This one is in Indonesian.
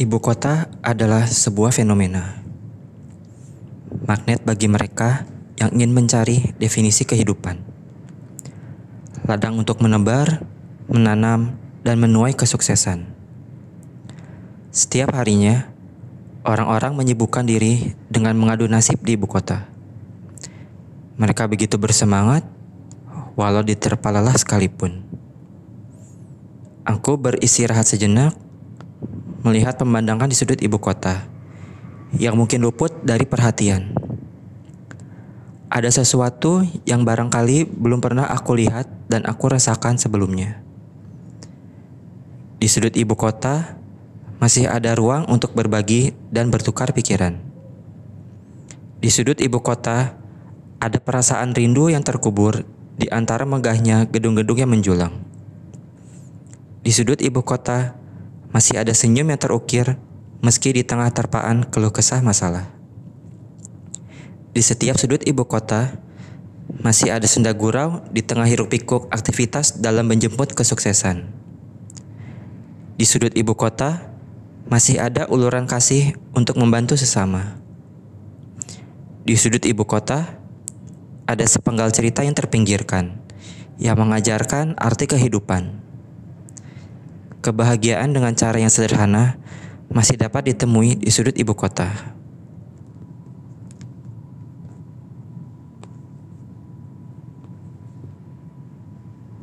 Ibu kota adalah sebuah fenomena. Magnet bagi mereka yang ingin mencari definisi kehidupan. Ladang untuk menebar, menanam, dan menuai kesuksesan. Setiap harinya, orang-orang menyibukkan diri dengan mengadu nasib di ibu kota. Mereka begitu bersemangat, walau diterpa lelah sekalipun. Aku beristirahat sejenak melihat pemandangan di sudut ibu kota yang mungkin luput dari perhatian. Ada sesuatu yang barangkali belum pernah aku lihat dan aku rasakan sebelumnya. Di sudut ibu kota masih ada ruang untuk berbagi dan bertukar pikiran. Di sudut ibu kota ada perasaan rindu yang terkubur di antara megahnya gedung-gedung yang menjulang. Di sudut ibu kota masih ada senyum yang terukir meski di tengah terpaan keluh kesah masalah. Di setiap sudut ibu kota, masih ada senda gurau di tengah hiruk pikuk aktivitas dalam menjemput kesuksesan. Di sudut ibu kota, masih ada uluran kasih untuk membantu sesama. Di sudut ibu kota, ada sepenggal cerita yang terpinggirkan, yang mengajarkan arti kehidupan. Kebahagiaan dengan cara yang sederhana masih dapat ditemui di sudut ibu kota.